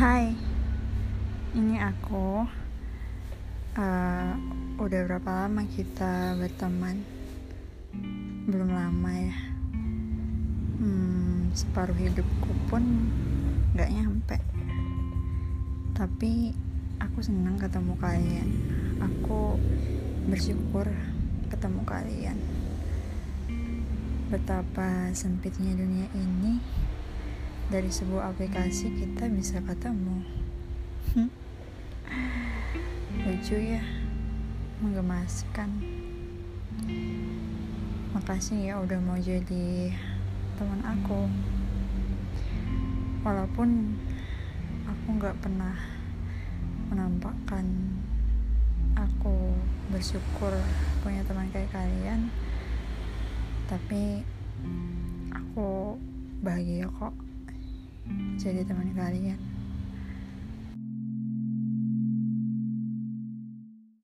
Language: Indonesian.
Hai, ini aku. Uh, udah berapa lama kita berteman? Belum lama ya. Hmm, separuh hidupku pun gak nyampe. Tapi aku senang ketemu kalian. Aku bersyukur ketemu kalian. Betapa sempitnya dunia ini dari sebuah aplikasi kita bisa ketemu. Lucu ya menggemaskan. Makasih ya udah mau jadi teman aku. Walaupun aku nggak pernah menampakkan aku bersyukur punya teman kayak kalian tapi aku bahagia kok jadi teman kalian